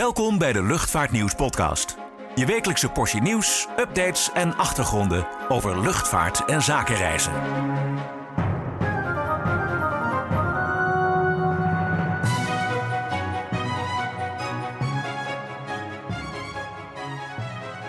Welkom bij de Luchtvaartnieuws podcast. Je wekelijkse portie nieuws, updates en achtergronden over luchtvaart en zakenreizen.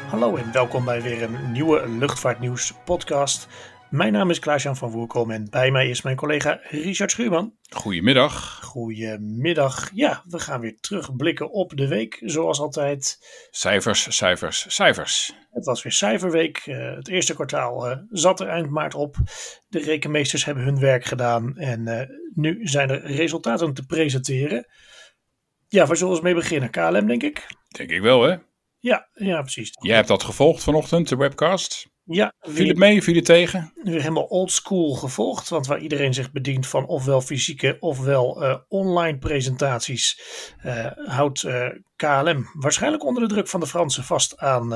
Hallo en welkom bij weer een nieuwe Luchtvaartnieuws podcast. Mijn naam is Klaas-Jan van Woerkom en bij mij is mijn collega Richard Schuurman. Goedemiddag. Goedemiddag. Ja, we gaan weer terugblikken op de week, zoals altijd. Cijfers, cijfers, cijfers. Het was weer cijferweek. Eh, het eerste kwartaal eh, zat er eind maart op. De rekenmeesters hebben hun werk gedaan en eh, nu zijn er resultaten te presenteren. Ja, waar zullen we eens mee beginnen? KLM, denk ik? Denk ik wel, hè? Ja, ja precies. Jij hebt dat gevolgd vanochtend, de webcast. Ja, Viel het mee, viel het tegen? weer helemaal oldschool gevolgd. Want waar iedereen zich bedient van ofwel fysieke ofwel eh, online presentaties, eh, houdt eh, KLM waarschijnlijk onder de druk van de Fransen vast aan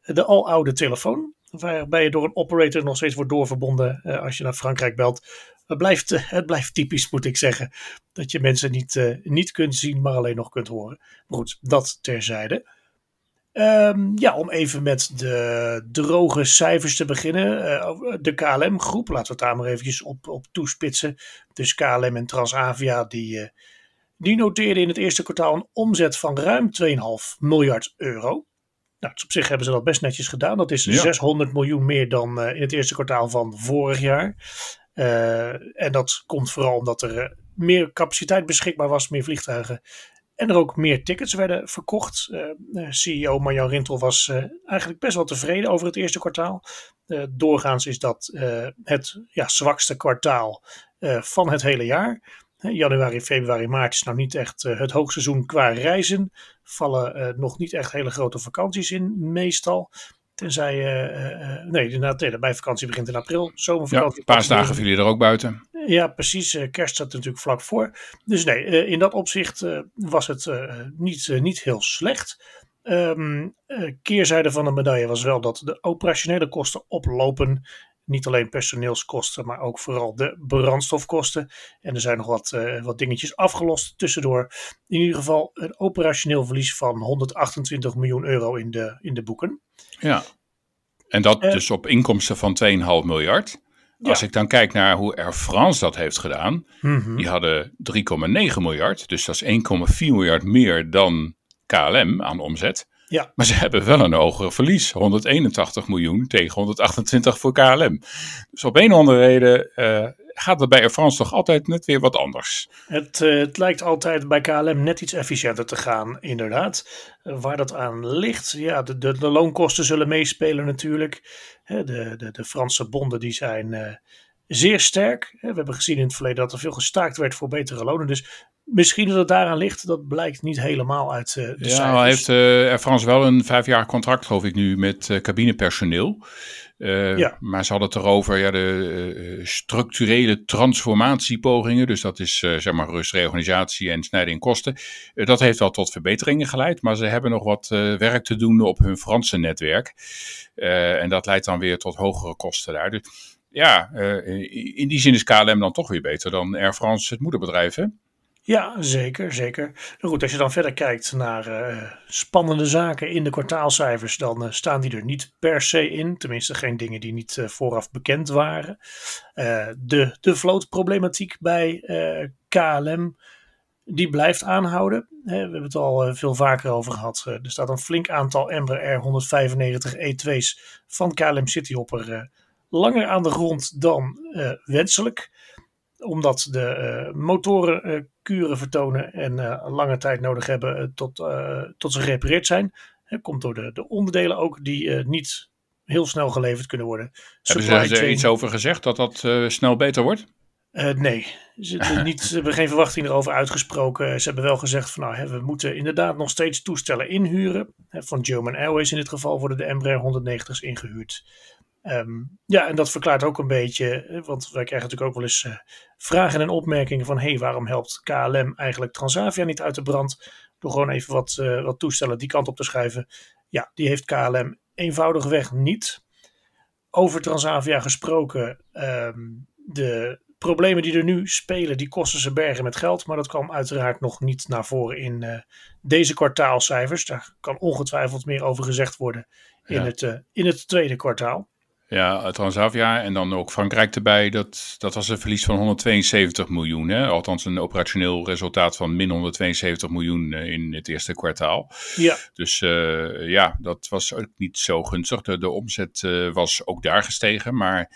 de aloude telefoon. Waarbij je door een operator nog steeds wordt doorverbonden als je naar Frankrijk belt. Het blijft, het blijft typisch, moet ik zeggen. Dat je mensen niet, niet kunt zien, maar alleen nog kunt horen. Maar goed, dat terzijde. Ehm, ja, om even met de droge cijfers te beginnen. Eh, de KLM-groep, laten we het daar maar eventjes op, op toespitsen. Dus KLM en Transavia, die, eh, die noteerden in het eerste kwartaal een omzet van ruim 2,5 miljard euro. Nou, dus op zich hebben ze dat best netjes gedaan. Dat is Ja. 600 miljoen meer dan eh, in het eerste kwartaal van vorig jaar. En dat komt vooral omdat er meer capaciteit beschikbaar was, meer vliegtuigen. En er ook meer tickets werden verkocht. Eh, eh, CEO Marjan Rintel was eh, eigenlijk best wel tevreden over het eerste kwartaal. Doorgaans is dat het ja, zwakste kwartaal van het hele jaar. Januari, februari, maart is nou niet echt het hoogseizoen qua reizen. Vallen nog niet echt hele grote vakanties in, meestal. Tenzij, nee, inderdaad, nee, de bijvakantie begint in april. Ja, Zomervakantie. paasdagen viel je er ook buiten. Ja, precies. eh, Kerst staat natuurlijk vlak voor. Dus nee, eh, in dat opzicht eh, was het niet, niet heel slecht. Eh, keerzijde van de medaille was wel dat de operationele kosten oplopen. Niet alleen personeelskosten, maar ook vooral de brandstofkosten. En er zijn nog wat, wat dingetjes afgelost tussendoor. In ieder geval een operationeel verlies van 128 miljoen euro in de, in de boeken. Ja. En dat dus op inkomsten van 2,5 miljard. Als ik dan kijk naar hoe Air France dat heeft gedaan. Mhm. Die hadden 3,9 miljard. Dus dat is 1,4 miljard meer dan KLM aan omzet. Ja. Maar ze hebben wel een hogere verlies. 181 miljoen tegen 128 voor KLM. Dus op een of andere reden eh, gaat het bij Air France toch altijd net weer wat anders. Het, eh, het lijkt altijd bij KLM net iets efficiënter te gaan, inderdaad. Waar dat aan ligt, ja, de, de, de loonkosten zullen meespelen natuurlijk. De, de, de Franse bonden die zijn eh, zeer sterk. We hebben gezien in het verleden dat er veel gestaakt werd voor betere lonen. Dus misschien dat het daaraan ligt, dat blijkt niet helemaal uit eh, de Ja, cijfers. al heeft eh, Air France wel een vijfjaar contract, geloof ik nu, met eh, cabinepersoneel. Eh, Ja. Maar ze hadden het erover ja, de eh, structurele transformatiepogingen. Dus dat is zeg maar rust, reorganisatie en snijden in kosten. Dat heeft wel tot verbeteringen geleid. Maar ze hebben nog wat werk te doen op hun Franse netwerk. En dat leidt dan weer tot hogere kosten daar. Dus ja, in die zin is KLM dan toch weer beter dan Air France, het moederbedrijf. Hè? Ja, zeker, zeker. Nou goed, als je dan verder kijkt naar eh, spannende zaken in de kwartaalcijfers, dan eh, staan die er niet per se in. Tenminste, geen dingen die niet eh, vooraf bekend waren. De, de vlootproblematiek bij KLM, die blijft aanhouden. We hebben het al veel vaker over gehad. Eh, er staat een flink aantal Embraer 195 E2's van KLM Cityhopper langer aan de grond dan wenselijk omdat de eh, motoren eh, kuren vertonen en eh, lange tijd nodig hebben tot, tot ze gerepareerd zijn. Hè, komt door de, de onderdelen ook die niet heel snel geleverd kunnen worden. Hebben Supply ze er chain- iets over gezegd dat dat snel beter wordt? Nee, ze, hebben niet, ze hebben geen verwachting erover uitgesproken. Ze hebben wel gezegd van nou, hè, we moeten inderdaad nog steeds toestellen inhuren. Hè, van German Airways in dit geval worden de Embraer 190's ingehuurd. Ehm, ja, en dat verklaart ook een beetje, hè, want wij krijgen natuurlijk ook wel eens eh, vragen en opmerkingen van hé, hey, waarom helpt KLM eigenlijk Transavia niet uit de brand? Door gewoon even wat, eh, wat toestellen die kant op te schuiven. Ja, die heeft KLM eenvoudigweg niet. Over Transavia gesproken, ehm, de problemen die er nu spelen, die kosten ze bergen met geld. Maar dat kwam uiteraard nog niet naar voren in uh, deze kwartaalcijfers. Daar kan ongetwijfeld meer over gezegd worden in, het, uh, in het tweede kwartaal. Ja, Transavia en dan ook Frankrijk erbij. Dat, dat was een verlies van 172 miljoen. Hè? Althans, een operationeel resultaat van min 172 miljoen in het eerste kwartaal. Ja. Dus uh, ja, dat was ook niet zo gunstig. De, de omzet uh, was ook daar gestegen. Maar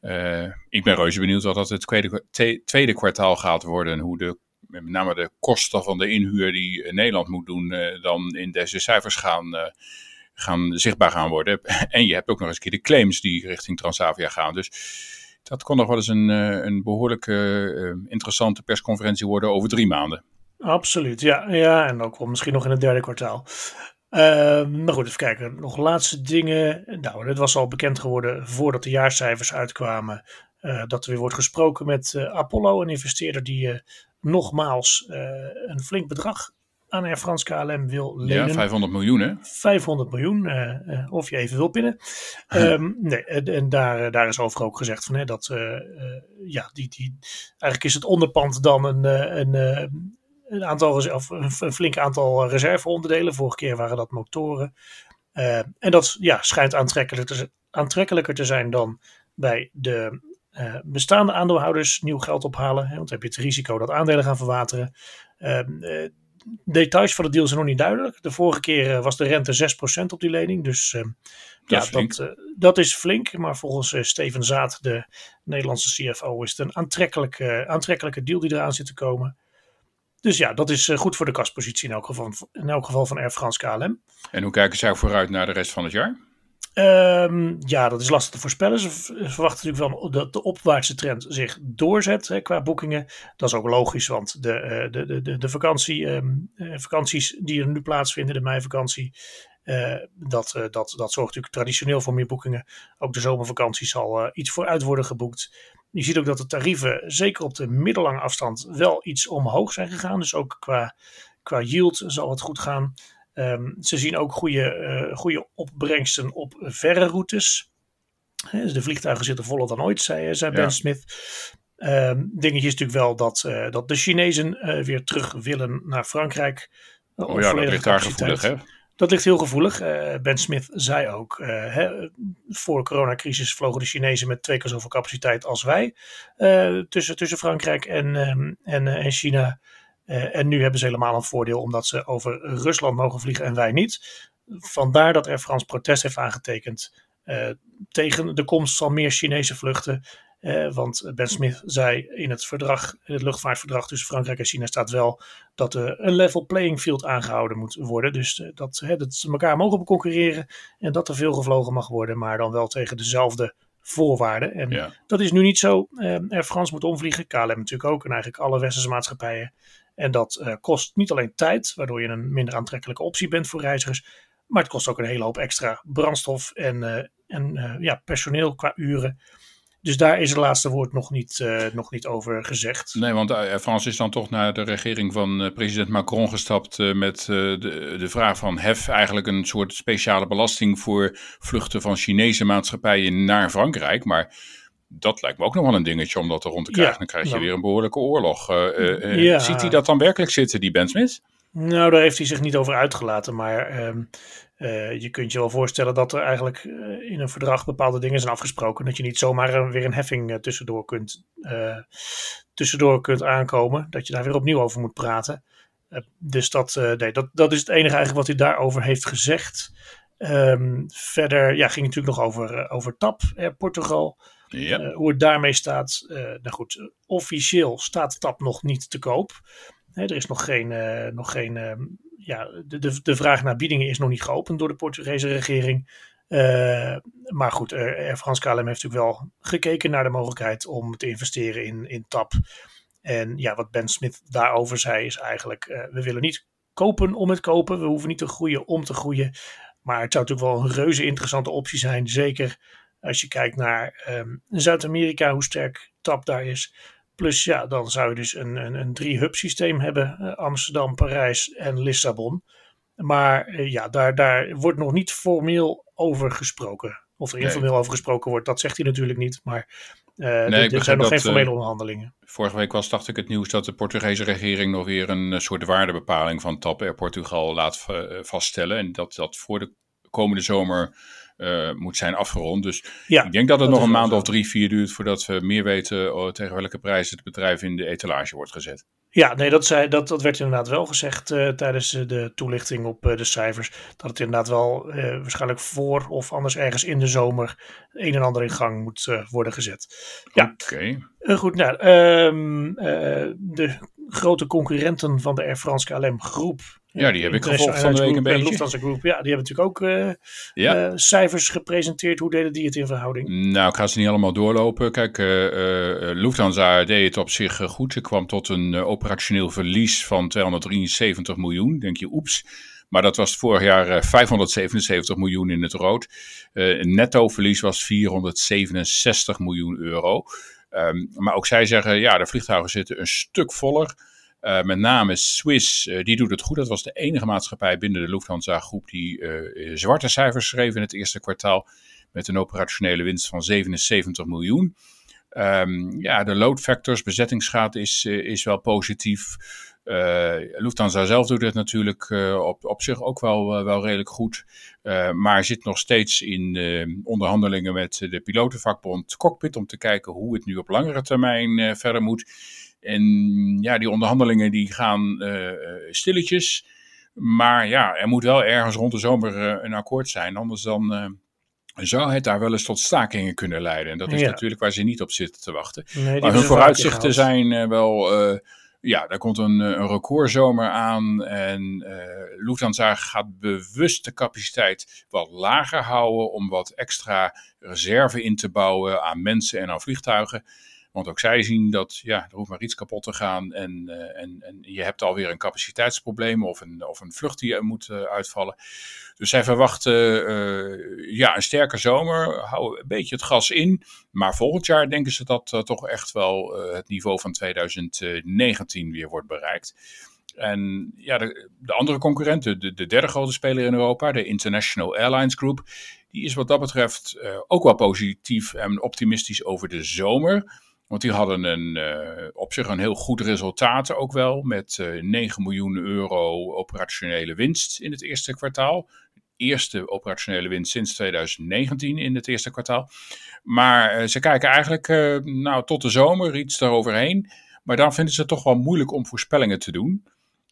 uh, ik ben reuze benieuwd wat dat het tweede, tweede kwartaal gaat worden. En hoe de, met name de kosten van de inhuur die Nederland moet doen, dan in deze cijfers gaan gaan, zichtbaar gaan worden. En je hebt ook nog eens een keer de claims die richting Transavia gaan. Dus dat kon nog wel eens een, een behoorlijk uh, interessante persconferentie worden over drie maanden. Absoluut, ja. ja en ook misschien nog in het derde kwartaal. Uh, maar goed, even kijken. Nog laatste dingen. Nou, het was al bekend geworden voordat de jaarcijfers uitkwamen. Uh, dat er weer wordt gesproken met Apollo, een investeerder die nogmaals een flink bedrag aan Air France KLM wil lenen. Ja, 500 miljoen hè? 500 miljoen, uh, uh, of je even wil pinnen. um, nee, en daar, daar is over ook gezegd van hè, dat, ja, die, die, eigenlijk is het onderpand dan een, een, een aantal, of een flink aantal reserveonderdelen. Vorige keer waren dat motoren. en dat ja, schijnt aantrekkelijker te, aantrekkelijker te zijn dan bij de bestaande aandeelhouders nieuw geld ophalen. Hè, want dan heb je het risico dat aandelen gaan verwateren. Uh, details van de deal zijn nog niet duidelijk. De vorige keer was de rente 6% op die lening. Dus uh, dat ja, dat, uh, dat is flink. Maar volgens uh, Steven Zaat, de Nederlandse CFO, is het een aantrekkelijke, aantrekkelijke deal die eraan zit te komen. Dus ja, dat is goed voor de kaspositie in elk geval, in elk geval van Air France KLM. En hoe kijken zij vooruit naar de rest van het jaar? Um, ja, dat is lastig te voorspellen. Ze verwachten natuurlijk wel dat de opwaartse trend zich doorzet hè, qua boekingen. Dat is ook logisch, want de, de, de, de vakantie, um, vakanties die er nu plaatsvinden, de meivakantie, uh, dat, dat, dat zorgt natuurlijk traditioneel voor meer boekingen. Ook de zomervakantie zal iets vooruit worden geboekt. Je ziet ook dat de tarieven, zeker op de middellange afstand, wel iets omhoog zijn gegaan. Dus ook qua, qua yield zal het goed gaan. Um, ze zien ook goede, uh, goede opbrengsten op verre routes. He, de vliegtuigen zitten voller dan ooit, zei, zei Ben ja. Smith. Um, dingetje is natuurlijk wel dat, uh, dat de Chinezen uh, weer terug willen naar Frankrijk. oh ja, dat ligt daar gevoelig, hè? Dat ligt heel gevoelig. Uh, ben Smith zei ook, hè, voor de coronacrisis vlogen de Chinezen met twee keer zoveel capaciteit als wij tussen, tussen Frankrijk en, um, en, en China. Uh, en nu hebben ze helemaal een voordeel omdat ze over Rusland mogen vliegen en wij niet. Vandaar dat Air France protest heeft aangetekend uh, tegen de komst van meer Chinese vluchten. Uh, want Ben Smith zei in het verdrag, in het luchtvaartverdrag tussen Frankrijk en China staat wel dat er een level playing field aangehouden moet worden. Dus dat, hè, dat ze elkaar mogen concurreren en dat er veel gevlogen mag worden, maar dan wel tegen dezelfde voorwaarden. En ja. dat is nu niet zo. Air France moet omvliegen, KLM natuurlijk ook en eigenlijk alle westerse maatschappijen. En dat uh, kost niet alleen tijd, waardoor je een minder aantrekkelijke optie bent voor reizigers. Maar het kost ook een hele hoop extra brandstof en, uh, en uh, ja, personeel qua uren. Dus daar is het laatste woord nog niet, nog niet over gezegd. Nee, want Frans is dan toch naar de regering van president Macron gestapt met de, de vraag van hef eigenlijk een soort speciale belasting voor vluchten van Chinese maatschappijen naar Frankrijk. Maar dat lijkt me ook nog wel een dingetje om dat er rond te krijgen. Ja, dan krijg je nou, weer een behoorlijke oorlog. Uh, uh, ja. Ziet hij dat dan werkelijk zitten, die Ben Smith? Nou, daar heeft hij zich niet over uitgelaten. Maar um, uh, je kunt je wel voorstellen dat er eigenlijk in een verdrag bepaalde dingen zijn afgesproken. Dat je niet zomaar weer een heffing tussendoor, kunt, tussendoor kunt aankomen. Dat je daar weer opnieuw over moet praten. dus dat, nee, dat, dat is het enige eigenlijk wat hij daarover heeft gezegd. Um, verder ja, ging het natuurlijk nog over, over TAP, Portugal. Uh, hoe het daarmee staat. Uh, nou goed, officieel staat TAP nog niet te koop. Hè, er is nog geen, uh, nog geen ja, de, de, de vraag naar biedingen is nog niet geopend door de Portugese regering. maar goed, Air France KLM heeft natuurlijk wel gekeken naar de mogelijkheid om te investeren in, in TAP. En ja, wat Ben Smith daarover zei is eigenlijk, we willen niet kopen om het kopen. We hoeven niet te groeien om te groeien. Maar het zou natuurlijk wel een reuze interessante optie zijn. Zeker als je kijkt naar um, Zuid-Amerika, hoe sterk TAP daar is. Plus ja, dan zou je dus een, een, een drie-hub systeem hebben. Uh, Amsterdam, Parijs en Lissabon. Maar uh, ja, daar, daar wordt nog niet formeel over gesproken. Of er informeel nee. over gesproken wordt, dat zegt hij natuurlijk niet. Maar Uh, nee, er zijn nog geen formele onderhandelingen. Vorige week was, dacht ik, het nieuws dat de Portugese regering nog weer een soort waardebepaling van TAP Air Portugal laat vaststellen. En dat dat voor de komende zomer moet zijn afgerond. Dus ja, ik denk dat het nog een maand of drie, vier duurt voordat we meer weten oh, tegen welke prijzen het bedrijf in de etalage wordt gezet. Ja, nee, dat, zei, dat, dat werd inderdaad wel gezegd uh, tijdens de toelichting op uh, de cijfers. Dat het inderdaad wel uh, waarschijnlijk voor of anders ergens in de zomer een en ander in gang moet worden gezet. Ja, oké. goed, nou, um, de grote concurrenten van de Air France KLM groep ja, die heb ik gevolgd van de week een beetje. Lufthansa Group, ja, die hebben natuurlijk ook uh, ja. uh, cijfers gepresenteerd. Hoe deden die het in verhouding? Nou, ik ga ze niet allemaal doorlopen. Kijk, uh, Lufthansa deed het op zich goed. Ze kwam tot een operationeel verlies van 273 miljoen. Denk je, oeps. Maar dat was vorig jaar 577 miljoen in het rood. netto verlies was 467 miljoen euro. Um, maar ook zij zeggen, ja, de vliegtuigen zitten een stuk voller. Uh, met name Swiss, uh, die doet het goed. Dat was de enige maatschappij binnen de Lufthansa groep die uh, zwarte cijfers schreef in het eerste kwartaal. Met een operationele winst van 77 miljoen. Um, ja, de load factors, bezettingsgraad is, is wel positief. Lufthansa zelf doet het natuurlijk op, op zich ook wel, wel redelijk goed. maar zit nog steeds in onderhandelingen met de pilotenvakbond Cockpit om te kijken hoe het nu op langere termijn verder moet. En ja, die onderhandelingen die gaan uh, stilletjes. Maar ja, er moet wel ergens rond de zomer uh, een akkoord zijn. Anders dan zou het daar wel eens tot stakingen kunnen leiden. En dat is natuurlijk waar ze niet op zitten te wachten. Nee, maar hun vooruitzichten zijn wel... ja, daar komt een, een recordzomer aan. En Lufthansa gaat bewust de capaciteit wat lager houden... om wat extra reserve in te bouwen aan mensen en aan vliegtuigen... Want ook zij zien dat ja, er hoeft maar iets kapot te gaan en, uh, en, en je hebt alweer een capaciteitsprobleem of een, of een vlucht die moet uh, uitvallen. Dus zij verwachten uh, ja, een sterke zomer, houden een beetje het gas in. Maar volgend jaar denken ze dat toch echt wel het niveau van 2019 weer wordt bereikt. En ja, de, de andere concurrent, de, de, derde grote speler in Europa, de International Airlines Group, die is wat dat betreft ook wel positief en optimistisch over de zomer. Want die hadden een, uh, op zich een heel goed resultaat ook wel. Met uh, eh, 9 miljoen euro operationele winst in het eerste kwartaal. Eerste operationele winst sinds 2019 in het eerste kwartaal. Maar uh, ze kijken eigenlijk nou, tot de zomer iets daaroverheen. Maar dan vinden ze het toch wel moeilijk om voorspellingen te doen.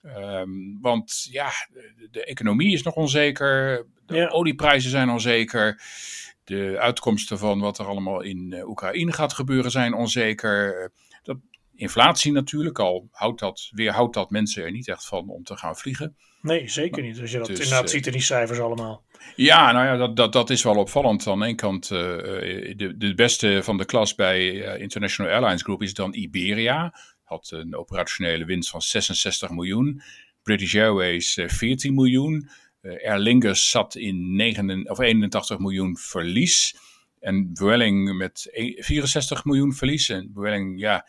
Um, want ja, de, de, economie is nog onzeker. De ja. olieprijzen zijn onzeker. De uitkomsten van wat er allemaal in uh, Oekraïne gaat gebeuren zijn onzeker. Eh, dat, inflatie natuurlijk, al houdt dat, weerhoudt dat mensen er niet echt van om te gaan vliegen. Nee, zeker niet. Als je dat dus, inderdaad uh, ziet in die cijfers allemaal. Ja, nou ja, dat, dat, dat is wel opvallend. Aan de ene kant, uh, de, de beste van de klas bij International Airlines Group is dan Iberia. Had een operationele winst van 66 miljoen. British Airways 14 miljoen. Uh, Aer Lingus zat in 9, of 81 miljoen verlies. En Vueling met 64 e, miljoen verlies. En Vueling, ja,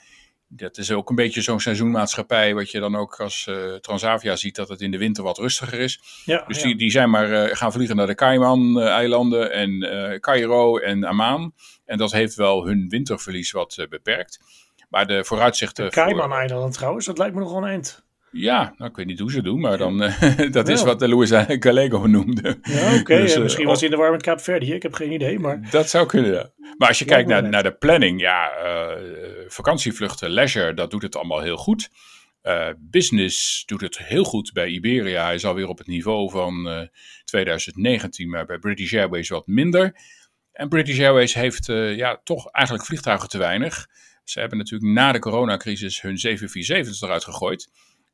dat is ook een beetje zo'n seizoenmaatschappij. Wat je dan ook als uh, Transavia ziet, dat het in de winter wat rustiger is. Ja, dus Die, die zijn maar uh, gaan vliegen naar de Cayman-eilanden en Cairo en Amman. En dat heeft wel hun winterverlies wat beperkt. Maar de vooruitzichten. De Cayman-eilanden trouwens, dat lijkt me nog wel een eind. Ja, nou, ik weet niet hoe ze doen, maar dan, uh, dat is wat de Luis Gallego noemde. Ja, oké. Dus, misschien uh, was hij in de war met Verde. Ik heb geen idee, maar... Dat zou kunnen, ja. Maar als je kijkt naar, naar de planning, ja, uh, vakantievluchten, leisure, dat doet het allemaal heel goed. business doet het heel goed bij Iberia. Hij is alweer op het niveau van 2019, maar bij British Airways wat minder. En British Airways heeft ja, toch eigenlijk vliegtuigen te weinig. Ze hebben natuurlijk na de coronacrisis hun 747's eruit gegooid.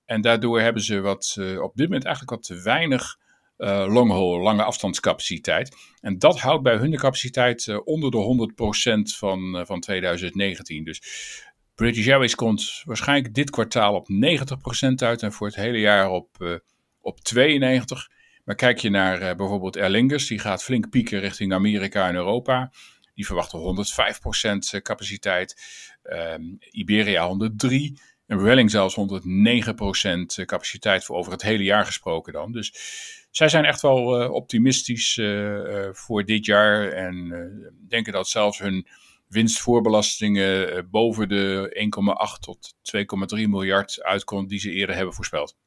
En daardoor hebben ze wat, uh, op dit moment eigenlijk wat te weinig uh, long haul, lange afstandscapaciteit. En dat houdt bij hun de capaciteit uh, onder de 100% van, van 2019. Dus British Airways komt waarschijnlijk dit kwartaal op 90% uit en voor het hele jaar op, op 92%. Maar kijk je naar bijvoorbeeld Aer Lingus, die gaat flink pieken richting Amerika en Europa. Die verwachten 105% capaciteit. Um, Iberia 103. En Welling zelfs 109% capaciteit voor over het hele jaar gesproken dan. Dus zij zijn echt wel uh, optimistisch uh, voor dit jaar. En denken dat zelfs hun winstvoorbelastingen boven de 1,8 tot 2,3 miljard uitkomt die ze eerder hebben voorspeld.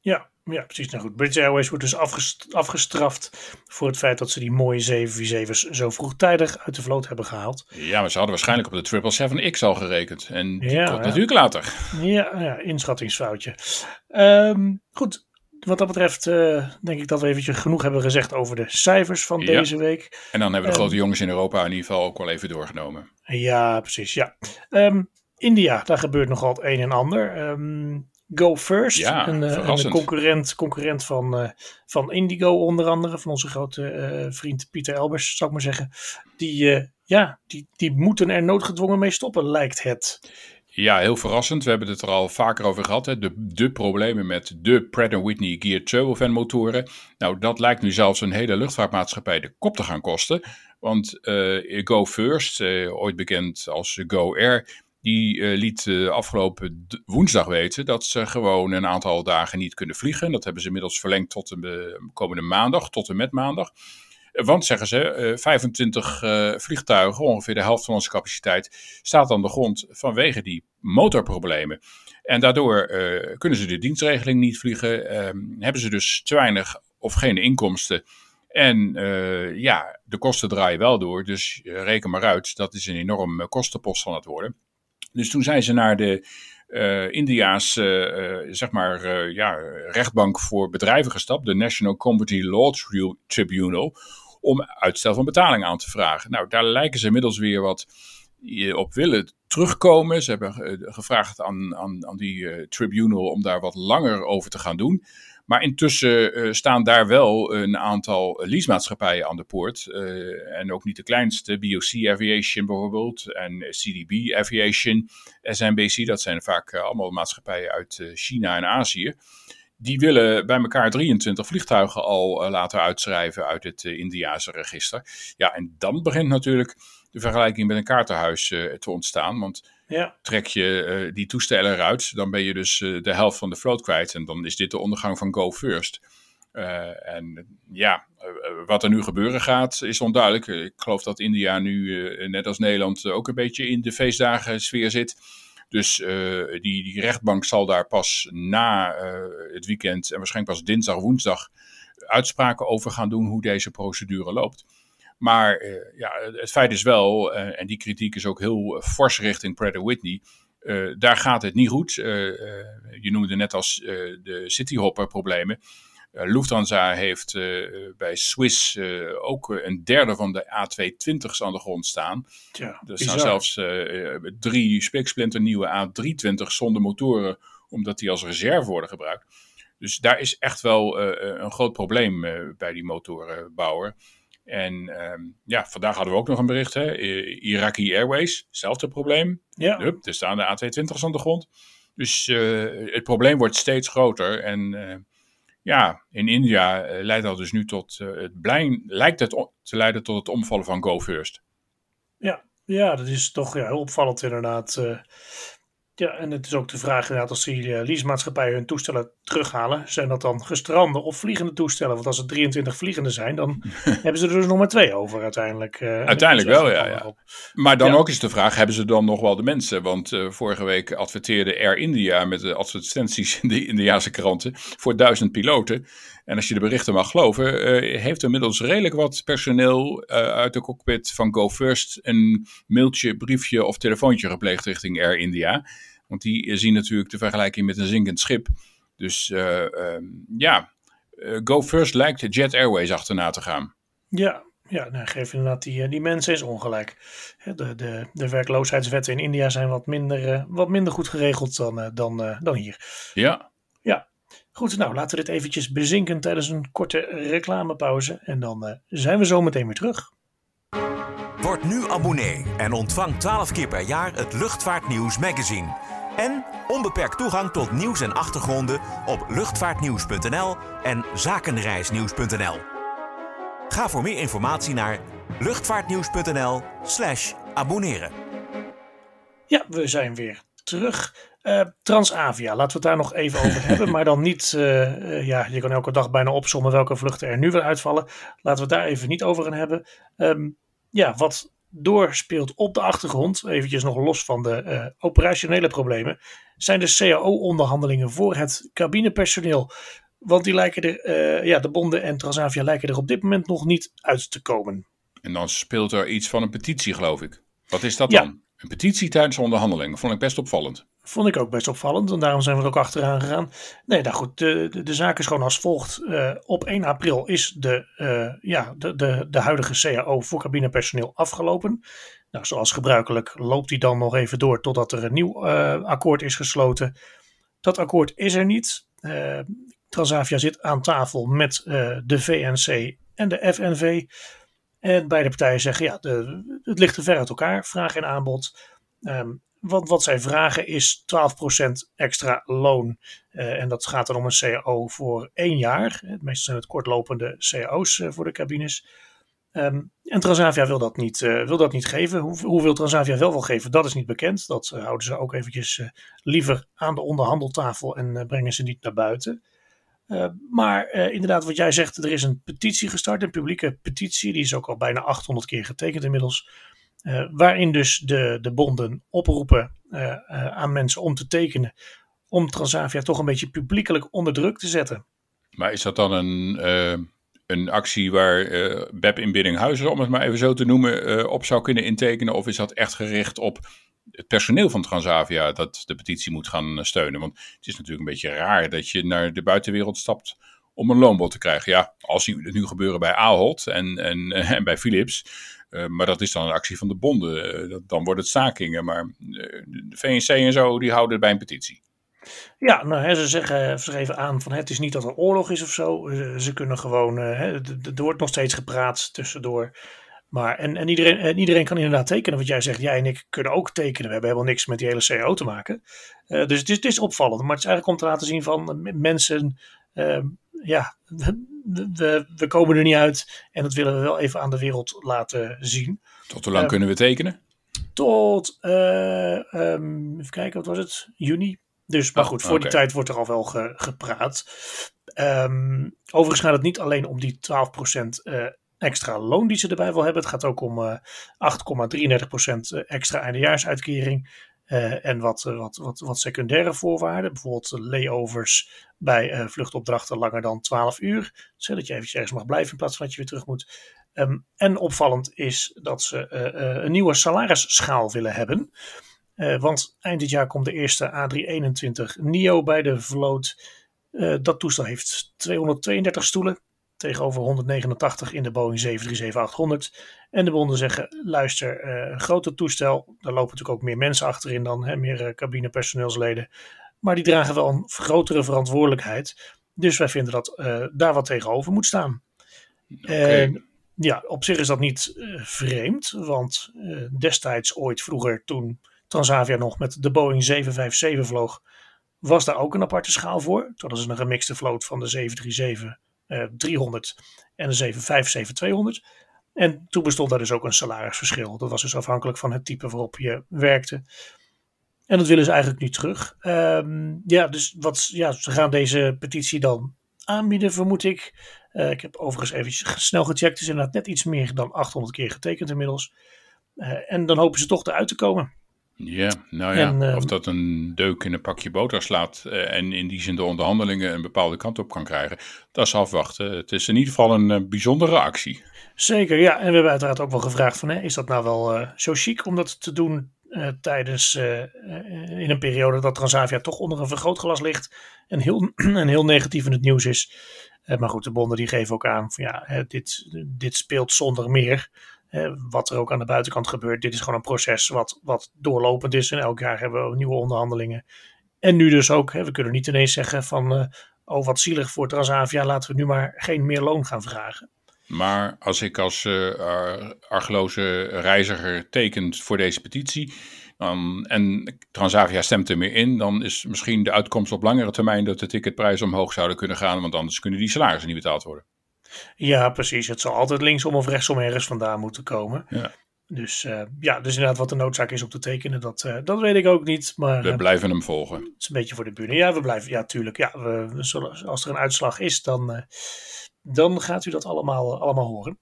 Ja, ja, precies. Nou goed, British Airways wordt dus afgestraft voor het feit dat ze die mooie 747's zo vroegtijdig uit de vloot hebben gehaald. Ja, maar ze hadden waarschijnlijk op de 777X al gerekend. En die ja, komt natuurlijk later. Ja, ja inschattingsfoutje. Um, goed, wat dat betreft uh, denk ik dat we eventjes genoeg hebben gezegd over de cijfers van deze week. En dan hebben de grote jongens in Europa in ieder geval ook wel even doorgenomen. Ja, precies. Ja. Um, India, daar gebeurt nogal het een en ander. Um, Go First, ja, een, eh, een, concurrent, concurrent van, uh, van Indigo onder andere, van onze grote uh, vriend Pieter Elbers, zou ik maar zeggen. Die, ja, die, die moeten er noodgedwongen mee stoppen, lijkt het. Ja, heel verrassend. We hebben het er al vaker over gehad. Hè. De, de problemen met de Pratt Whitney Geared Turbofan motoren. Nou, dat lijkt nu zelfs een hele luchtvaartmaatschappij de kop te gaan kosten. Want Go First, ooit bekend als Go Air, die uh, liet uh, afgelopen woensdag weten dat ze gewoon een aantal dagen niet kunnen vliegen. Dat hebben ze inmiddels verlengd tot de komende maandag, tot en met maandag. Want, zeggen ze, 25 uh, vliegtuigen, ongeveer de helft van onze capaciteit, staat aan de grond vanwege die motorproblemen. En daardoor kunnen ze de dienstregeling niet vliegen, ehm, hebben ze dus te weinig of geen inkomsten. En ja, de kosten draaien wel door, dus reken maar uit, dat is een enorm kostenpost van het worden. Dus toen zijn ze naar de uh, India's uh, zeg maar, uh, ja, rechtbank voor bedrijven gestapt, de National Company Law Tribunal, om uitstel van betaling aan te vragen. Nou, daar lijken ze inmiddels weer wat op willen terugkomen. Ze hebben gevraagd aan, aan, aan die tribunal om daar wat langer over te gaan doen. Maar intussen uh, staan daar wel een aantal leasemaatschappijen aan de poort. Uh, en ook niet de kleinste, BOC Aviation bijvoorbeeld en CDB Aviation, SNBC, dat zijn vaak uh, allemaal maatschappijen uit China en Azië. Die willen bij elkaar 23 vliegtuigen al laten uitschrijven uit het Indiase register. Ja, en dan begint natuurlijk de vergelijking met een kaartenhuis te ontstaan. Want ja. Trek je uh, die toestellen eruit, dan ben je dus uh, de helft van de vloot kwijt. En dan is dit de ondergang van Go First. Uh, en ja, wat er nu gebeuren gaat, is onduidelijk. Ik geloof dat India nu, net als Nederland, ook een beetje in de feestdagen sfeer zit. Dus die, die rechtbank zal daar pas na het weekend en waarschijnlijk pas dinsdag, woensdag uitspraken over gaan doen hoe deze procedure loopt. Maar uh, ja, het feit is wel, uh, en die kritiek is ook heel uh, fors richting Pratt Whitney. daar gaat het niet goed. je noemde net als de cityhopper problemen. Lufthansa heeft bij Swiss ook een derde van de A220's aan de grond staan. Ja, er staan zelfs drie spiksplinternieuwe A320's zonder motoren, omdat die als reserve worden gebruikt. Dus daar is echt wel een groot probleem bij die motorenbouwer. En ehm, ja, vandaag hadden we ook nog een bericht. Hè? Iraqi Airways, hetzelfde probleem. Ja. Hup, er staan de A220's aan de grond. Dus uh, het probleem wordt steeds groter. En uh, ja, in India uh, leidt dat dus nu tot het blij, lijkt het te leiden tot het omvallen van Go First. Ja, ja dat is toch ja, heel opvallend inderdaad. Ja, en het is ook de vraag inderdaad, als die uh, leasemaatschappijen hun toestellen terughalen, zijn dat dan gestrande of vliegende toestellen? Want als het 23 vliegende zijn, dan hebben ze er dus nog maar twee over uiteindelijk. Uh, uiteindelijk wel, ja. ja. Maar dan ook is de vraag, hebben ze dan nog wel de mensen? Want uh, vorige week adverteerde Air India met de advertenties in de Indiaanse kranten voor duizend piloten. En als je de berichten mag geloven, heeft inmiddels redelijk wat personeel uit de cockpit van Go First een mailtje, briefje of telefoontje gepleegd richting Air India. Want die zien natuurlijk de vergelijking met een zinkend schip. Dus uh, uh, ja, uh, Go First lijkt de Jet Airways achterna te gaan. Ja, ja nou, geef inderdaad die, die mensen eens ongelijk. De, de, de werkloosheidswetten in India zijn wat minder, wat minder goed geregeld dan, dan, dan hier. Ja. Ja. Goed, nou laten we dit eventjes bezinken tijdens een korte reclamepauze. En dan zijn we zo meteen weer terug. Word nu abonnee en ontvang 12 keer per jaar het Luchtvaartnieuws magazine. En onbeperkt toegang tot nieuws en achtergronden op luchtvaartnieuws.nl en zakenreisnieuws.nl. Ga voor meer informatie naar luchtvaartnieuws.nl/slash abonneren. Ja, we zijn weer terug. Uh, Transavia, laten we het daar nog even over hebben. Maar dan niet, uh, ja, je kan elke dag bijna opzommen welke vluchten er nu weer uitvallen. Laten we het daar even niet over gaan hebben. Um, ja, wat doorspeelt op de achtergrond, eventjes nog los van de operationele problemen, zijn de CAO-onderhandelingen voor het cabinepersoneel. Want die lijken er, ja, de bonden en Transavia lijken er op dit moment nog niet uit te komen. En dan speelt er iets van een petitie, geloof ik. Wat is dat dan? Een petitie tijdens onderhandelingen. Vond ik best opvallend. Vond ik ook best opvallend en daarom zijn we er ook achteraan gegaan. Nee, nou goed, de, de, zaak is gewoon als volgt. Uh, op 1 april is de, uh, ja, de, de, de huidige CAO voor cabinepersoneel afgelopen. Nou, zoals gebruikelijk loopt die dan nog even door totdat er een nieuw uh, akkoord is gesloten. Dat akkoord is er niet. Transavia zit aan tafel met de VNC en de FNV. En beide partijen zeggen, ja, de, het ligt te ver uit elkaar, vraag en aanbod. Want wat zij vragen is 12% extra loon. Uh, en dat gaat dan om een CAO voor één jaar. Meestal zijn het kortlopende CAO's uh, voor de cabines. Um, en Transavia wil dat niet, wil dat niet geven. Hoe, hoeveel Transavia wel wil geven, dat is niet bekend. Dat houden ze ook eventjes liever aan de onderhandeltafel en brengen ze niet naar buiten. maar inderdaad, wat jij zegt, er is een petitie gestart, een publieke petitie. Die is ook al bijna 800 keer getekend inmiddels. Uh, waarin dus de, de bonden oproepen uh, uh, aan mensen om te tekenen. Om Transavia toch een beetje publiekelijk onder druk te zetten. Maar is dat dan een, een actie waar BEP in Biddinghuizen, om het maar even zo te noemen, op zou kunnen intekenen? Of is dat echt gericht op het personeel van Transavia dat de petitie moet gaan steunen? Want het is natuurlijk een beetje raar dat je naar de buitenwereld stapt om een loonbod te krijgen. Ja, als het nu gebeuren bij Ahold en, en bij Philips uh, maar dat is dan een actie van de bonden. Uh, dan wordt het stakingen. Maar uh, de VNC en zo, die houden het bij een petitie. Ja, nou, hè, ze zeggen ze aan van het is niet dat er oorlog is of zo. Ze, kunnen gewoon, hè, er wordt nog steeds gepraat tussendoor. Maar, en, en, iedereen, en iedereen kan inderdaad tekenen. Wat jij zegt, jij en ik kunnen ook tekenen. We hebben helemaal niks met die hele CO te maken. dus het is, opvallend. Maar het is eigenlijk om te laten zien van mensen ja, we, we komen er niet uit en dat willen we wel even aan de wereld laten zien. Tot hoe lang um, kunnen we tekenen? Tot, uh, um, even kijken, wat was het? Juni. Dus, maar oh, goed, voor okay. die tijd wordt er al wel ge, gepraat. Um, overigens gaat het niet alleen om die 12% uh, extra loon die ze erbij wil hebben. Het gaat ook om uh, 8,33% extra eindejaarsuitkering. Uh, en wat, wat, wat, wat secundaire voorwaarden, bijvoorbeeld layovers bij uh, vluchtopdrachten langer dan 12 uur. Zodat je eventjes ergens mag blijven in plaats van dat je weer terug moet. Um, en opvallend is dat ze een nieuwe salarisschaal willen hebben. want eind dit jaar komt de eerste A321 NIO bij de vloot. dat toestel heeft 232 stoelen tegenover 189 in de Boeing 737-800. En de bonden zeggen, luister, uh, grote toestel, daar lopen natuurlijk ook meer mensen achterin dan, hè, meer uh, cabinepersoneelsleden. Maar die dragen wel een grotere verantwoordelijkheid. Dus wij vinden dat uh, daar wat tegenover moet staan. Okay. En ja, op zich is dat niet vreemd, want destijds ooit vroeger toen Transavia nog met de Boeing 757 vloog, was daar ook een aparte schaal voor. Toen ze een gemixte vloot van de 737 uh, 300 en de 757 200. En toen bestond daar dus ook een salarisverschil. Dat was dus afhankelijk van het type waarop je werkte. En dat willen ze eigenlijk nu terug. Um, ja, dus wat, ja, ze gaan deze petitie dan aanbieden, vermoed ik. Uh, ik heb overigens even snel gecheckt. Het is inderdaad net iets meer dan 800 keer getekend inmiddels. Uh, en dan hopen ze toch eruit te komen. Ja, nou ja, en, uh, of dat een deuk in een pakje boter slaat uh, en in die zin de onderhandelingen een bepaalde kant op kan krijgen, dat is afwachten. Het is in ieder geval een uh, bijzondere actie. Zeker, ja. En we hebben uiteraard ook wel gevraagd van, hè, is dat nou wel zo chic om dat te doen tijdens, in een periode dat Transavia toch onder een vergrootglas ligt en heel, en heel negatief in het nieuws is. maar goed, de bonden die geven ook aan van ja, dit, dit speelt zonder meer wat er ook aan de buitenkant gebeurt. Dit is gewoon een proces wat, wat doorlopend is. En elk jaar hebben we nieuwe onderhandelingen. En nu dus ook, hè, we kunnen niet ineens zeggen van, uh, oh wat zielig voor Transavia, laten we nu maar geen meer loon gaan vragen. Maar als ik als uh, argeloze reiziger tekent voor deze petitie en Transavia stemt er meer in, dan is misschien de uitkomst op langere termijn dat de ticketprijzen omhoog zouden kunnen gaan, want anders kunnen die salarissen niet betaald worden. Ja, precies. Het zal altijd linksom of rechtsom ergens vandaan moeten komen. Ja. Dus uh, ja, dus inderdaad wat de noodzaak is om te tekenen, dat, uh, dat weet ik ook niet. Maar, we uh, blijven hem volgen. Het is een beetje voor de bühne. Ja, we blijven, ja, tuurlijk. Ja, we, we zullen, als er een uitslag is, dan, dan gaat u dat allemaal, allemaal horen.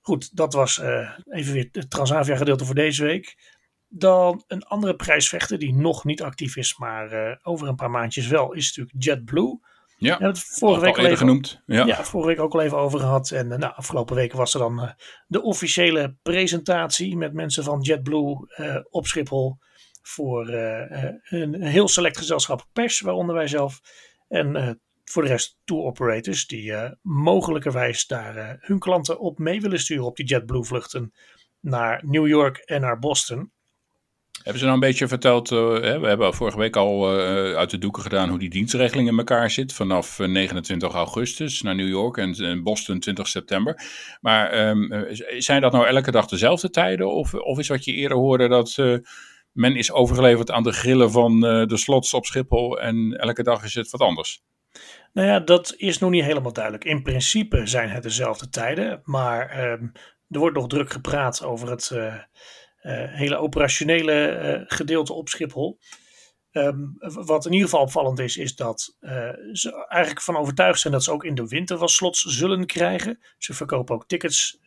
Goed, dat was even weer het Transavia gedeelte voor deze week. Dan een andere prijsvechter die nog niet actief is, maar over een paar maandjes wel, is natuurlijk JetBlue. Ja, we het vorige week al even genoemd. Ja. ja. vorige week ook al even over gehad. En nou, afgelopen weken was er dan de officiële presentatie met mensen van JetBlue op Schiphol voor een heel select gezelschap pers, waaronder wij zelf. En voor de rest tour operators die mogelijkerwijs daar hun klanten op mee willen sturen op die JetBlue vluchten naar New York en naar Boston. Hebben ze nou een beetje verteld, hè, we hebben vorige week al uit de doeken gedaan hoe die dienstregeling in elkaar zit. Vanaf 29 augustus naar New York en Boston 20 september. Maar um, zijn dat nou elke dag dezelfde tijden? Of, of is wat je eerder hoorde dat men is overgeleverd aan de grillen van de slots op Schiphol en elke dag is het wat anders? Nou ja, dat is nog niet helemaal duidelijk. In principe zijn het dezelfde tijden, maar ehm, er wordt nog druk gepraat over het hele operationele uh, gedeelte op Schiphol. Um, wat in ieder geval opvallend is, is dat ze eigenlijk van overtuigd zijn dat ze ook in de winter wel slots zullen krijgen. Ze verkopen ook tickets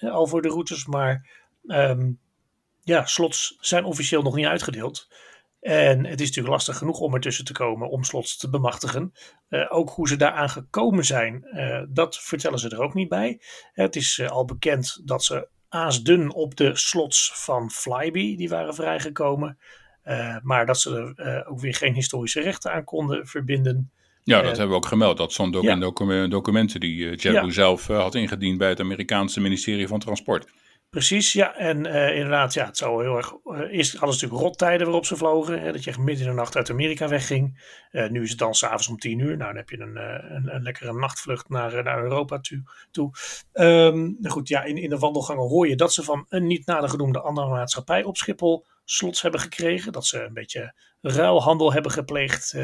al voor de routes, maar um, ja, slots zijn officieel nog niet uitgedeeld. En het is natuurlijk lastig genoeg om ertussen te komen om slots te bemachtigen. Uh, ook hoe ze daaraan gekomen zijn, uh, dat vertellen ze er ook niet bij. Het is uh, al bekend dat ze aasdun op de slots van Flybe, die waren vrijgekomen. maar dat ze er ook weer geen historische rechten aan konden verbinden. Ja, dat hebben we ook gemeld. Dat stond ook ja. in documenten die ja. zelf had ingediend bij het Amerikaanse ministerie van Transport. Precies, ja. En uh, inderdaad, ja, het zou heel erg. Uh, eerst hadden ze natuurlijk rottijden waarop ze vlogen. Hè, dat je echt midden in de nacht uit Amerika wegging. Uh, nu is het dan s'avonds om tien uur. Nou, dan heb je een, een, een lekkere nachtvlucht naar, naar Europa toe. toe. Um, goed, ja, in, in de wandelgangen hoor je dat ze van een niet nader genoemde andere maatschappij op Schiphol slots hebben gekregen. Dat ze een beetje ruilhandel hebben gepleegd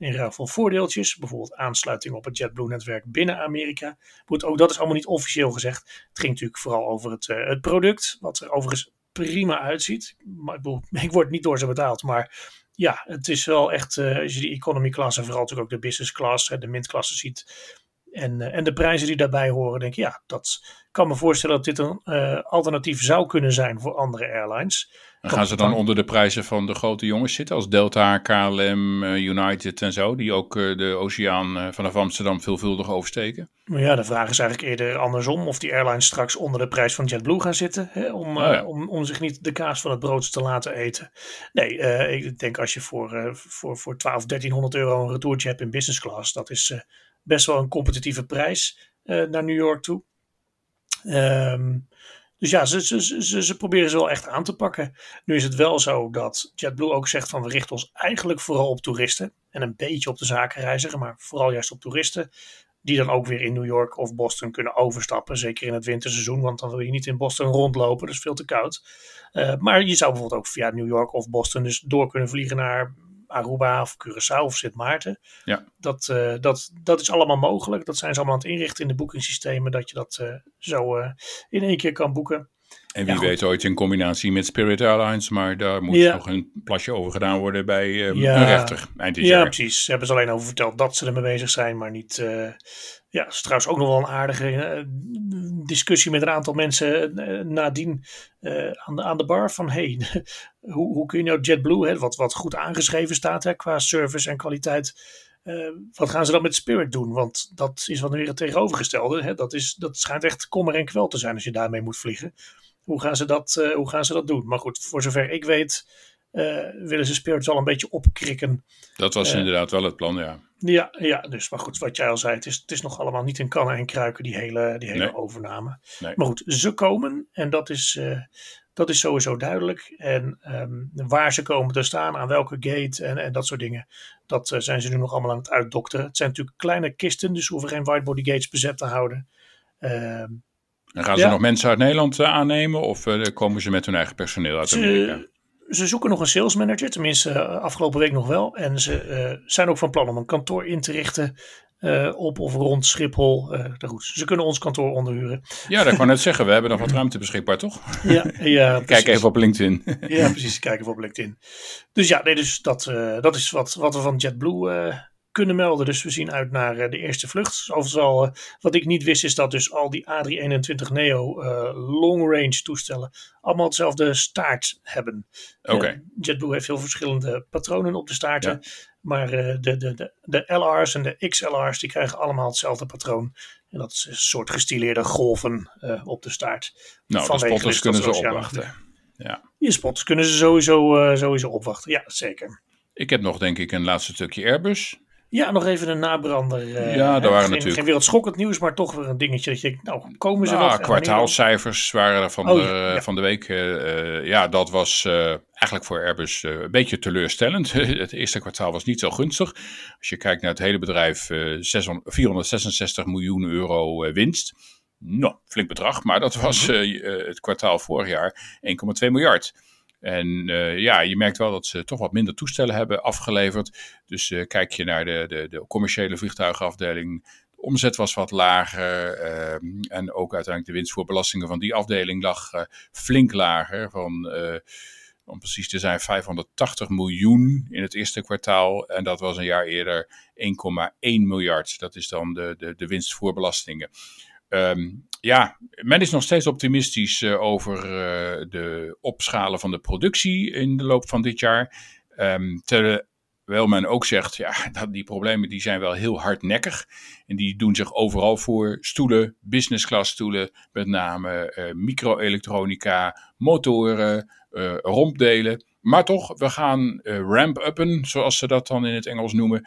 in ruil voor voordeeltjes. Bijvoorbeeld aansluiting op het JetBlue-netwerk binnen Amerika. Goed, ook dat is allemaal niet officieel gezegd. Het ging natuurlijk vooral over het, uh, het product, wat er overigens prima uitziet. Maar ik, bedoel, ik word niet door ze betaald, maar ja, het is wel echt, uh, als je die economy class en vooral natuurlijk ook de business class, de mintklasse ziet. En, uh, en de prijzen die daarbij horen, denk ik, ja, dat kan me voorstellen dat dit een alternatief zou kunnen zijn voor andere airlines. En gaan ze dan onder de prijzen van de grote jongens zitten, als Delta, KLM, United en zo, die ook de oceaan vanaf Amsterdam veelvuldig oversteken? Maar ja, de vraag is eigenlijk eerder andersom, of die airlines straks onder de prijs van JetBlue gaan zitten, hè, om, oh ja. om, om zich niet de kaas van het brood te laten eten. Nee, uh, ik denk als je voor, uh, voor, voor 12, 1300 euro een retourtje hebt in business class, dat is best wel een competitieve prijs naar New York toe. Um, dus ja, ze, ze, ze, ze, proberen ze wel echt aan te pakken. Nu is het wel zo dat JetBlue ook zegt van we richten ons eigenlijk vooral op toeristen. En een beetje op de zakenreiziger, maar vooral juist op toeristen. Die dan ook weer in New York of Boston kunnen overstappen. Zeker in het winterseizoen, want dan wil je niet in Boston rondlopen. Dat is veel te koud. Uh, maar je zou bijvoorbeeld ook via New York of Boston dus door kunnen vliegen naar Aruba of Curaçao of Sint Maarten. Ja. Dat, uh, dat, dat is allemaal mogelijk. Dat zijn ze allemaal aan het inrichten in de boekingssystemen. Dat je dat uh, zo uh, in één keer kan boeken. En wie ja, weet ooit in combinatie met Spirit Airlines, maar daar moet ja. nog een plasje over gedaan worden bij ja. een rechter eind dit ja, jaar. precies. Ze hebben ze alleen over verteld dat ze ermee bezig zijn, maar niet... Uh, ja, is trouwens ook nog wel een aardige uh, discussie met een aantal mensen nadien aan, de, aan de bar van hey, hoe, hoe kun je nou JetBlue, hè, wat, wat goed aangeschreven staat hè, qua service en kwaliteit... Uh, wat gaan ze dan met Spirit doen? Want dat is wat weer het tegenovergestelde. Hè? Dat, is, dat schijnt echt kommer en kwel te zijn als je daarmee moet vliegen. Hoe gaan ze dat, uh, hoe gaan ze dat doen? Maar goed, voor zover ik weet, uh, willen ze Spirit wel een beetje opkrikken. Dat was inderdaad wel het plan, ja. Ja, ja, dus maar goed, wat jij al zei, het is, het is nog allemaal niet in kannen en kruiken, die hele, die hele Nee. overname. Nee. Maar goed, ze komen en dat is, dat is sowieso duidelijk. En um, waar ze komen te staan, aan welke gate en, en dat soort dingen, dat uh, zijn ze nu nog allemaal aan het uitdokteren. Het zijn natuurlijk kleine kisten, dus hoeven geen whitebody gates bezet te houden. Um, En gaan ze Ja. nog mensen uit Nederland uh, aannemen of uh, komen ze met hun eigen personeel uit Amerika? ze, ze zoeken nog een sales manager, tenminste afgelopen week nog wel. En ze zijn ook van plan om een kantoor in te richten uh, op of rond Schiphol. Uh, goed, ze kunnen ons kantoor onderhuren. Ja, dat kan net zeggen. We hebben nog wat ruimte beschikbaar, toch? Ja, ja Kijk precies. even op LinkedIn. Ja, precies. Kijk even op LinkedIn. Dus ja, nee, dus dat, uh, dat is wat, wat we van JetBlue kunnen melden. Dus we zien uit naar de eerste vlucht. Overigens al, wat ik niet wist is dat dus al die A321 Neo long range toestellen allemaal hetzelfde staart hebben. Oké. JetBlue heeft heel verschillende patronen op de staarten. Maar de, de, de, de LR's en de XLR's die krijgen allemaal hetzelfde patroon. En dat is een soort gestileerde golven op de staart. Nou, de spotters kunnen ze opwachten. Ja. Je spotters kunnen ze sowieso, sowieso opwachten. Ja, zeker. Ik heb nog denk ik een laatste stukje Airbus. Ja, nog even een nabrander. Uh, ja, daar waren geen, natuurlijk. Geen wereldschokkend nieuws, maar toch weer een dingetje. Dat je, nou, komen ze nou, nog? Kwartaalcijfers waren er van, oh, de, ja. van de week. Uh, ja, dat was uh, eigenlijk voor Airbus een beetje teleurstellend. het eerste kwartaal was niet zo gunstig. Als je kijkt naar het hele bedrijf, 600, 466 miljoen euro winst. Nou, flink bedrag, maar dat was het kwartaal vorig jaar 1,2 miljard. En uh, ja, je merkt wel dat ze toch wat minder toestellen hebben afgeleverd. Dus uh, kijk je naar de, de, de commerciële vliegtuigenafdeling. De omzet was wat lager. Uh, en ook uiteindelijk de winst voor belastingen van die afdeling lag flink lager. Van, om precies te zijn, 580 miljoen in het eerste kwartaal. En dat was een jaar eerder 1,1 miljard. Dat is dan de, de, de winst voor belastingen. Um, ja, men is nog steeds optimistisch uh, over uh, de opschalen van de productie in de loop van dit jaar. Um, terwijl men ook zegt, ja, dat die problemen die zijn wel heel hardnekkig. En die doen zich overal voor. Stoelen, business class stoelen, met name uh, microelektronica, motoren, rompdelen. Maar toch, we gaan ramp-uppen, zoals ze dat dan in het Engels noemen.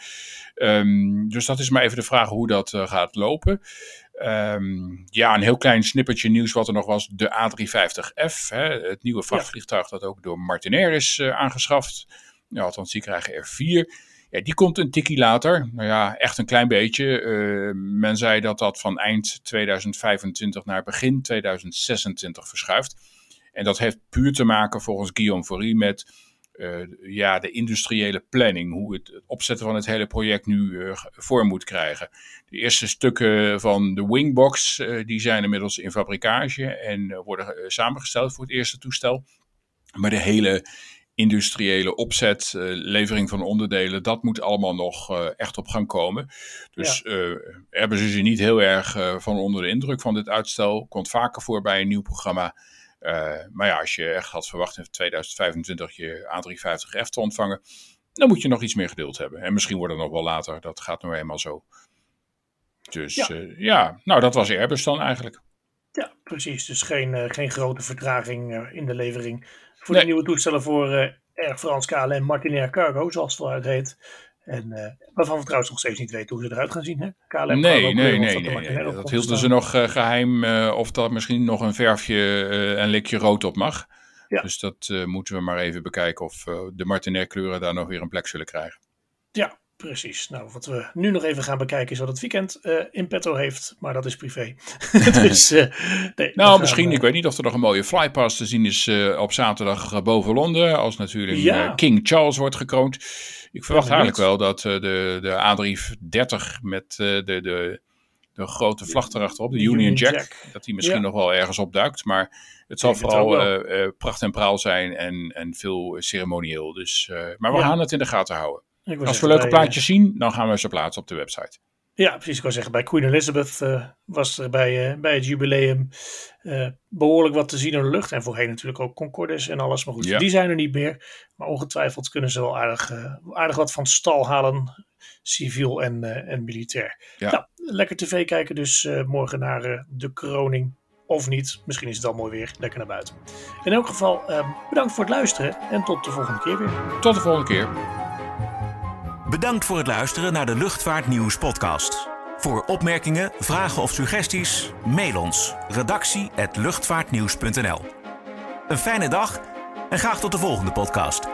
Um, dus dat is maar even de vraag hoe dat gaat lopen. Um, ja, een heel klein snippertje nieuws wat er nog was. De A350F, hè, het nieuwe vrachtvliegtuig dat ook door Martinair is uh, aangeschaft. Ja, althans, die krijgen er vier. Ja, die komt een tikkie later. Nou ja, echt een klein beetje. Uh, men zei dat dat van eind 2025 naar begin 2026 verschuift. En dat heeft puur te maken volgens Guillaume Faury met ja, de industriële planning, hoe het, het, opzetten van het hele project nu uh, vorm moet krijgen. De eerste stukken van de Wingbox uh, die zijn inmiddels in fabrikage en worden samengesteld voor het eerste toestel. Maar de hele industriële opzet, levering van onderdelen, dat moet allemaal nog echt op gang komen. Dus ja. hebben ze niet heel erg van onder de indruk van dit uitstel. Komt vaker voor bij een nieuw programma. Uh, maar ja, als je echt had verwacht in 2025 je A350F te ontvangen, dan moet je nog iets meer geduld hebben. En misschien wordt het nog wel later, dat gaat nou eenmaal zo. Dus ja, uh, ja nou dat was Airbus dan eigenlijk. Ja, precies. Dus geen, uh, geen grote vertraging in de levering voor nee. de nieuwe toestellen voor Air France KLM Martinair Cargo, zoals het eruit heet. En uh, waarvan we trouwens nog steeds niet weten hoe ze eruit gaan zien. Hè? KLM nee, nee, nee, nee, nee, Dat hielden ze nog uh, geheim uh, of dat misschien nog een verfje en likje rood op mag. Ja. Dus dat moeten we maar even bekijken of de Martinair kleuren daar nog weer een plek zullen krijgen. Ja, precies. Nou, wat we nu nog even gaan bekijken is wat het weekend in petto heeft. Maar dat is privé. dus, nee, nou, misschien. ik weet niet of er nog een mooie flypass te zien is op zaterdag boven Londen. Als natuurlijk ja. King Charles wordt gekroond. Ik verwacht ja, eigenlijk wel dat uh, de, de A330 met uh, de, de, de grote vlag erachterop, de Union, Union Jack, Jack, dat die misschien ja. nog wel ergens opduikt. Maar het zal vooral uh, pracht en praal zijn en, en veel ceremonieel. Dus, maar we ja. gaan het in de gaten houden. Als we leuke plaatjes zien, dan gaan we ze plaatsen op de website. Ja, precies. Ik wou zeggen, bij Queen Elizabeth uh, was er bij, uh, bij het jubileum uh, behoorlijk wat te zien in de lucht. En voorheen natuurlijk ook Concordes en alles. Maar goed, ja. die zijn er niet meer. Maar ongetwijfeld kunnen ze wel aardig, aardig wat van stal halen, civiel en, en militair. Ja. Nou, lekker tv kijken dus morgen naar de kroning. Of niet, misschien is het al mooi weer. Lekker naar buiten. In elk geval, bedankt voor het luisteren en tot de volgende keer weer. Tot de volgende keer. Bedankt voor het luisteren naar de Luchtvaartnieuws podcast. Voor opmerkingen, vragen of suggesties, mail ons redactie@luchtvaartnieuws.nl. Een fijne dag en graag tot de volgende podcast.